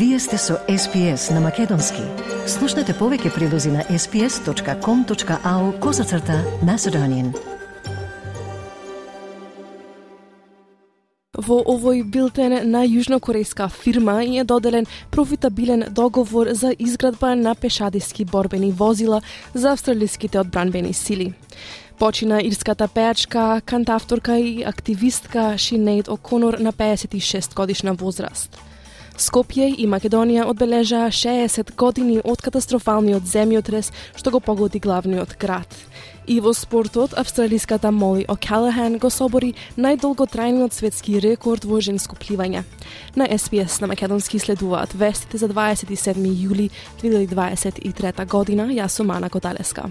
Вие сте со SPS на Македонски. Слушнете повеќе прилози на sps.com.au козацрта на Седонин. Во овој билтен на јужнокорејска фирма е доделен профитабилен договор за изградба на пешадиски борбени возила за австралиските одбранбени сили. Почина ирската пеачка, кантавторка и активистка Шинейд Оконор на 56 годишна возраст. Скопје и Македонија одбележаа 60 години од катастрофалниот земјотрес што го погоди главниот град. И во спортот, австралиската Моли О'Калахан го собори најдолготрајниот светски рекорд во женско пливање. На СПС на македонски следуваат вестите за 27 јули 2023 година. Јас сум Ана Коталеска.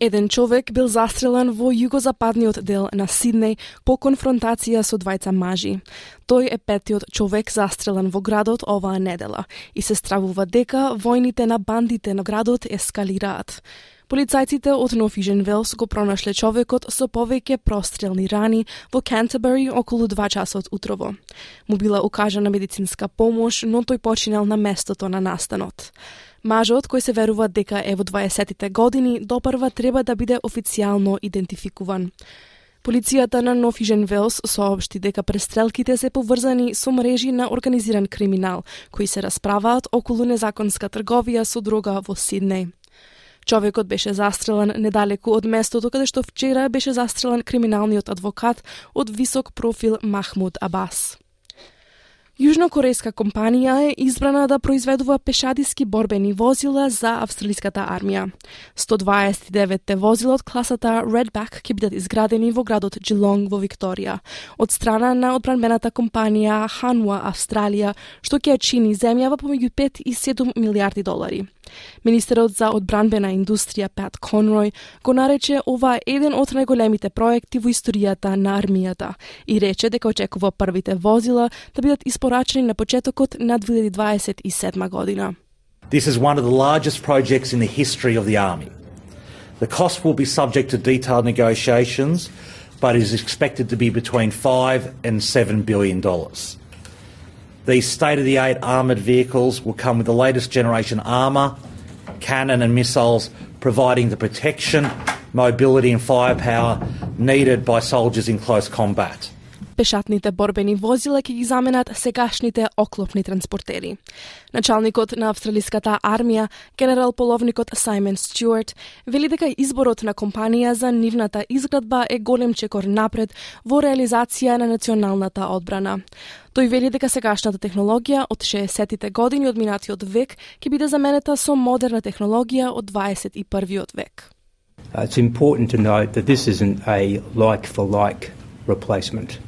Еден човек бил застрелан во југозападниот дел на Сиднеј по конфронтација со двајца мажи. Тој е петиот човек застрелен во градот оваа недела и се стравува дека војните на бандите на градот ескалираат. Полицајците од Нофижен Велс го пронашле човекот со повеќе прострелни рани во Кентербери околу 2 часот утрово. Му била укажана медицинска помош, но тој починал на местото на настанот. Мажот, кој се верува дека е во 20-тите години, допрва треба да биде официјално идентификуван. Полицијата на Нофижен Велс соопшти дека престрелките се поврзани со мрежи на организиран криминал, кои се расправаат околу незаконска трговија со дрога во Сиднеј. Човекот беше застрелан недалеку од местото каде што вчера беше застрелан криминалниот адвокат од висок профил Махмуд Абас. Јужнокорејска компанија е избрана да произведува пешадиски борбени возила за австралиската армија. 129 возила од класата Redback ќе бидат изградени во градот Джилонг во Викторија, од страна на одбранбената компанија Hanwha Австралија, што ќе чини земјава помеѓу 5 и 7 милиарди долари. Министерот за одбранбена индустрија Пат Конрој го нарече ова еден од најголемите проекти во историјата на армијата и рече дека очекува првите возила да бидат na početok od na 2027. godina. This is one of the largest projects in the history of the army. The cost will be subject to detailed negotiations, but is expected to be between 5 and 7 billion dollars. These state of the art armoured vehicles will come with the latest generation armour, cannon, and missiles, providing the protection, mobility, and firepower needed by soldiers in close combat. Пешатните борбени возила ќе ги заменат сегашните оклопни транспортери. Началникот на австралиската армија, генерал половникот Саймон Стюарт, вели дека изборот на компанија за нивната изградба е голем чекор напред во реализација на националната одбрана. Тој вели дека сегашната технологија од 60-тите години од минатиот век ќе биде заменета со модерна технологија од 21 век. Uh, it's important to note that this isn't a like for like replacement.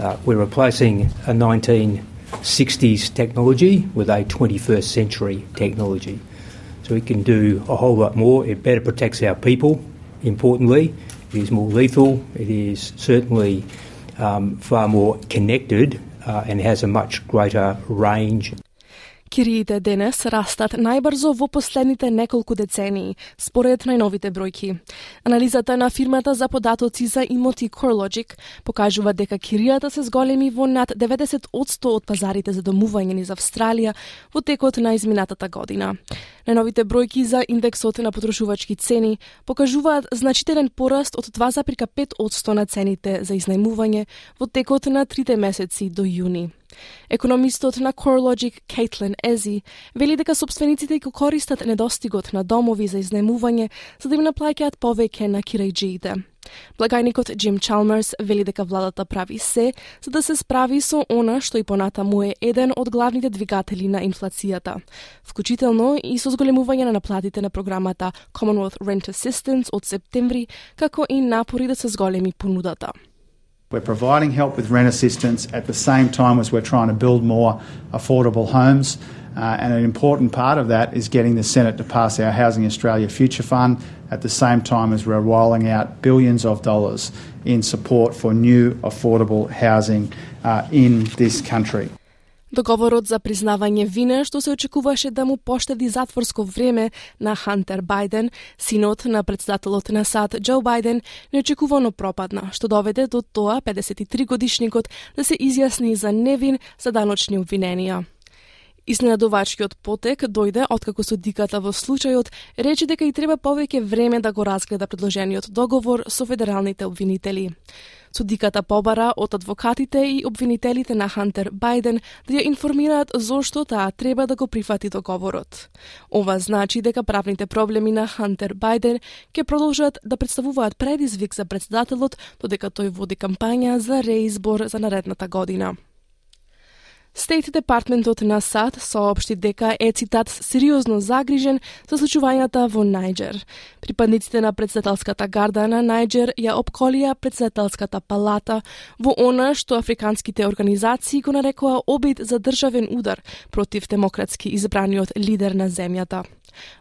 Uh, we're replacing a 1960s technology with a 21st century technology. So it can do a whole lot more. It better protects our people, importantly. It is more lethal. It is certainly um, far more connected uh, and has a much greater range. Кириите денес растат најбрзо во последните неколку децении, според најновите бројки. Анализата на фирмата за податоци за имоти CoreLogic покажува дека киријата се зголеми во над 90% од пазарите за домување низ Австралија во текот на изминатата година. Најновите бројки за индексот на потрошувачки цени покажуваат значителен пораст од 2,5% на цените за изнајмување во текот на трите месеци до јуни. Економистот на CoreLogic Кейтлин Ези вели дека собствениците го користат недостигот на домови за изнемување за да им наплаќаат повеќе на кирајџиите. Благајникот Джим Чалмерс вели дека владата прави се за да се справи со она што и понатаму е еден од главните двигатели на инфлацијата, вклучително и со зголемување на наплатите на програмата Commonwealth Rent Assistance од септември, како и напори да се зголеми понудата. We're providing help with rent assistance at the same time as we're trying to build more affordable homes. Uh, and an important part of that is getting the Senate to pass our Housing Australia Future Fund at the same time as we're rolling out billions of dollars in support for new affordable housing uh, in this country. Договорот за признавање вина што се очекуваше да му поштеди затворско време на Хантер Бајден, синот на председателот на САД Џо Бајден, неочекувано пропадна, што доведе до тоа 53 годишникот да се изјасни за невин за даночни обвиненија. Изненадувачкиот потек дојде откако судиката во случајот рече дека и треба повеќе време да го разгледа предложениот договор со федералните обвинители. Судиката побара од адвокатите и обвинителите на Хантер Бајден да ја информираат зошто таа треба да го прифати договорот. Ова значи дека правните проблеми на Хантер Бајден ќе продолжат да представуваат предизвик за председателот додека тој води кампања за реизбор за наредната година. Стейт Департментот на САД соопшти дека е цитат сериозно загрижен за случувањата во Најджер. Припадниците на председателската гарда на Најджер ја обколија председателската палата во она што африканските организации го нарекоа обид за државен удар против демократски избраниот лидер на земјата.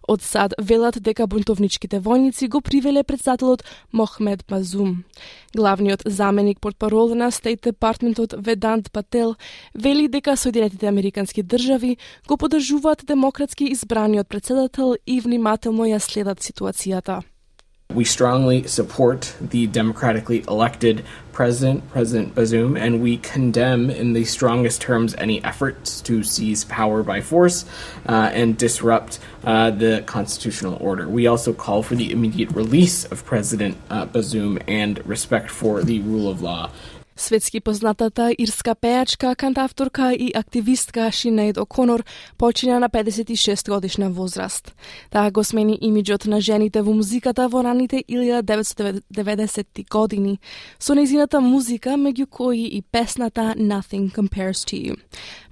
Од САД велат дека бунтовничките војници го привеле председателот Мохмед Мазум, Главниот заменик портпарол на Стейт Департментот Ведант Пател вели дека Соединетите Американски држави го подржуваат демократски избраниот председател и внимателно ја следат ситуацијата. We strongly support the democratically elected president, President Bazoum, and we condemn in the strongest terms any efforts to seize power by force uh, and disrupt uh, the constitutional order. We also call for the immediate release of President uh, Bazoum and respect for the rule of law Светски познатата ирска пејачка, кантавторка и активистка Шинейд О'Конор почина на 56 годишна возраст. Таа го смени имиджот на жените во музиката во раните 1990 години, со незината музика меѓу кои и песната Nothing Compares to You.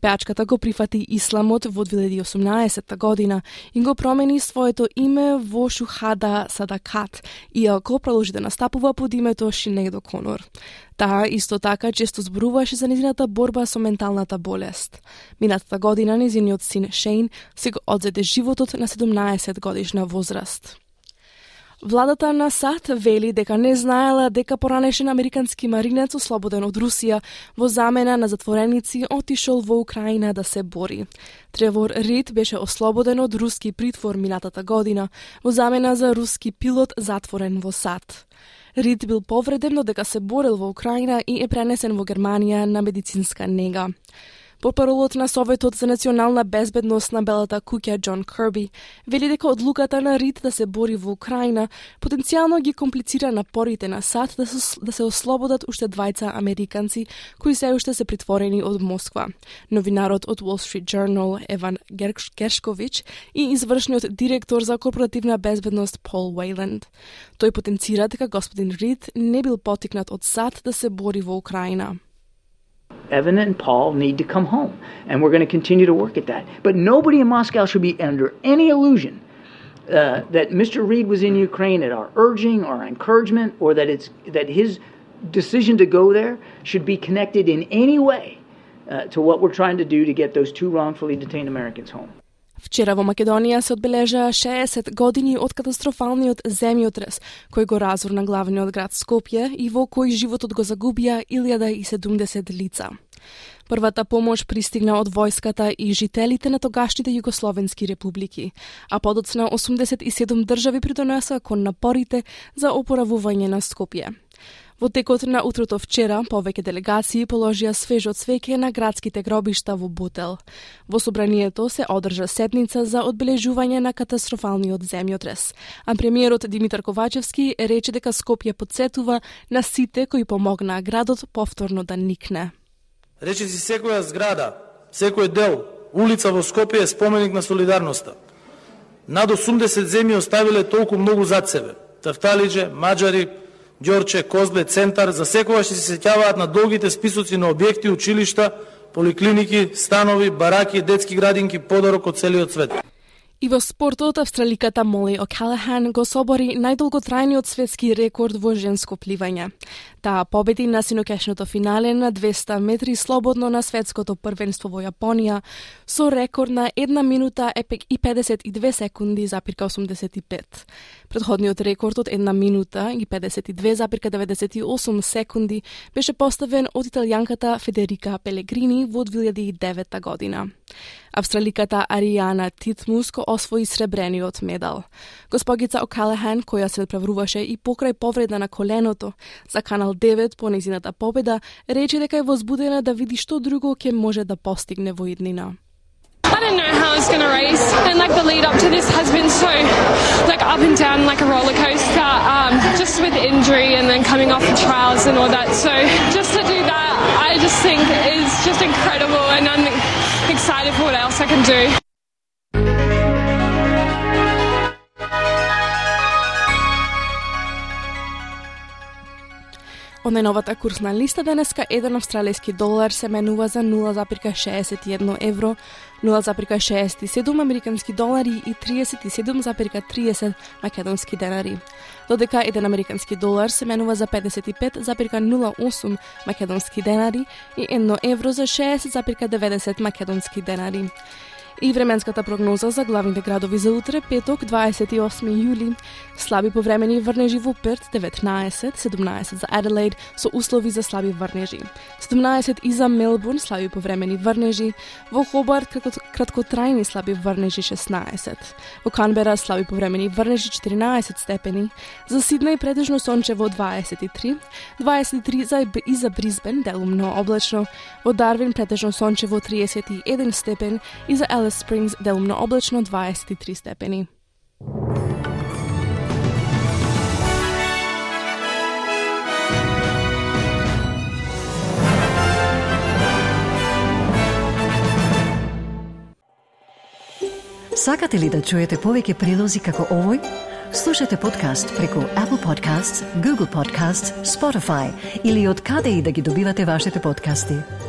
Пејачката го прифати исламот во 2018 година и го промени своето име во Шухада Садакат, иако продолжи да настапува под името Шинейд О'Конор. Таа исто така често зборуваше за незината борба со менталната болест. Минатата година незиниот син Шейн се го одзеде животот на 17 годишна возраст. Владата на САД вели дека не знаела дека поранешен американски маринец ослободен од Русија во замена на затвореници отишол во Украина да се бори. Тревор Рид беше ослободен од руски притвор минатата година во замена за руски пилот затворен во САД. Рид бил повреден додека се борел во Украина и е пренесен во Германија на медицинска нега. Попаролот на Советот за национална безбедност на Белата куќа Џон Керби, вели дека одлуката на Рид да се бори во Украина потенцијално ги комплицира напорите на САД да се, да се ослободат уште двајца американци кои се уште се притворени од Москва. Новинарот од Wall Street Journal Еван Гершковиќ и извршниот директор за корпоративна безбедност Пол Уейленд. Тој потенцира дека господин Рид не бил потикнат од САД да се бори во Украина. Evan and Paul need to come home, and we're going to continue to work at that. But nobody in Moscow should be under any illusion uh, that Mr. Reed was in Ukraine at our urging or encouragement, or that it's that his decision to go there should be connected in any way uh, to what we're trying to do to get those two wrongfully detained Americans home. Вчера во Македонија се одбележа 60 години од катастрофалниот земјотрес кој го разурна главниот град Скопје и во кој животот го загубија 1070 лица. Првата помош пристигна од војската и жителите на тогашните југословенски републики, а подоцна 87 држави придонеса кон напорите за опоравување на Скопје. Во текот на утрото вчера, повеќе делегации положија свежо цвеќе на градските гробишта во Бутел. Во собранието се одржа седница за одбележување на катастрофалниот земјотрес, а премиерот Димитар Ковачевски рече дека Скопје подсетува на сите кои помогнаа градот повторно да никне. Рече си секоја зграда, секој дел, улица во Скопје е споменик на солидарноста. Над 80 земји оставиле толку многу зад себе. Тафталиџе, Маджари, Ѓорче, Козле, Центар, за секогаш се сеќаваат на долгите списоци на објекти, училишта, поликлиники, станови, бараки, детски градинки, подарок од целиот свет. И во спортот, австраликата Моли О'Калахан го собори најдолготрајниот светски рекорд во женско пливање. Таа победи на синокешното финале на 200 метри слободно на светското првенство во Јапонија со рекорд на 1 минута и 52 секунди запирка 85. Предходниот рекорд од 1 минута и 52,98 секунди беше поставен од италијанката Федерика Пелегрини во 2009 година. Австраликата Аријана Титмус освои сребрениот медал. Госпогица О'Калехан која се преврваше и покрај повреда на коленото за Канал 9 по незината победа, рече дека е возбудена да види што друго ќе може да постигне во иднина. I didn't know how I was going to race, and like the lead up to this has been so like up and down, like a roller coaster, um, just with injury and then coming off the trials and all that. So just to do that, I just think is just incredible, and I'm excited for what else I can do. Од најновата курсна листа денеска еден австралиски долар се менува за 0,61 евро, 0,67 американски долари и 37,30 македонски денари. Додека еден американски долар се менува за 55,08 македонски денари и 1 евро за 60,90 македонски денари. И временската прогноза за главните градови за утре, петок, 28 јули. Слаби повремени врнежи во Перт, 19, 17 за Аделаид, со услови за слаби врнежи. 17 и за Мелбурн, слаби повремени врнежи. Во Хобарт, краткотрајни слаби врнежи, 16. Во Канбера, слаби повремени врнежи, 14 степени. За Сиднеј, претежно сончево, 23. 23 за и за Бризбен, делумно облачно. Во Дарвин, претежно сончево, 31 степен. И за Alice Springs делумно облачно 23 степени. Сакате ли да чуете повеќе прилози како овој? Слушате подкаст преку Apple Podcasts, Google Podcasts, Spotify или од каде и да ги добивате вашите подкасти.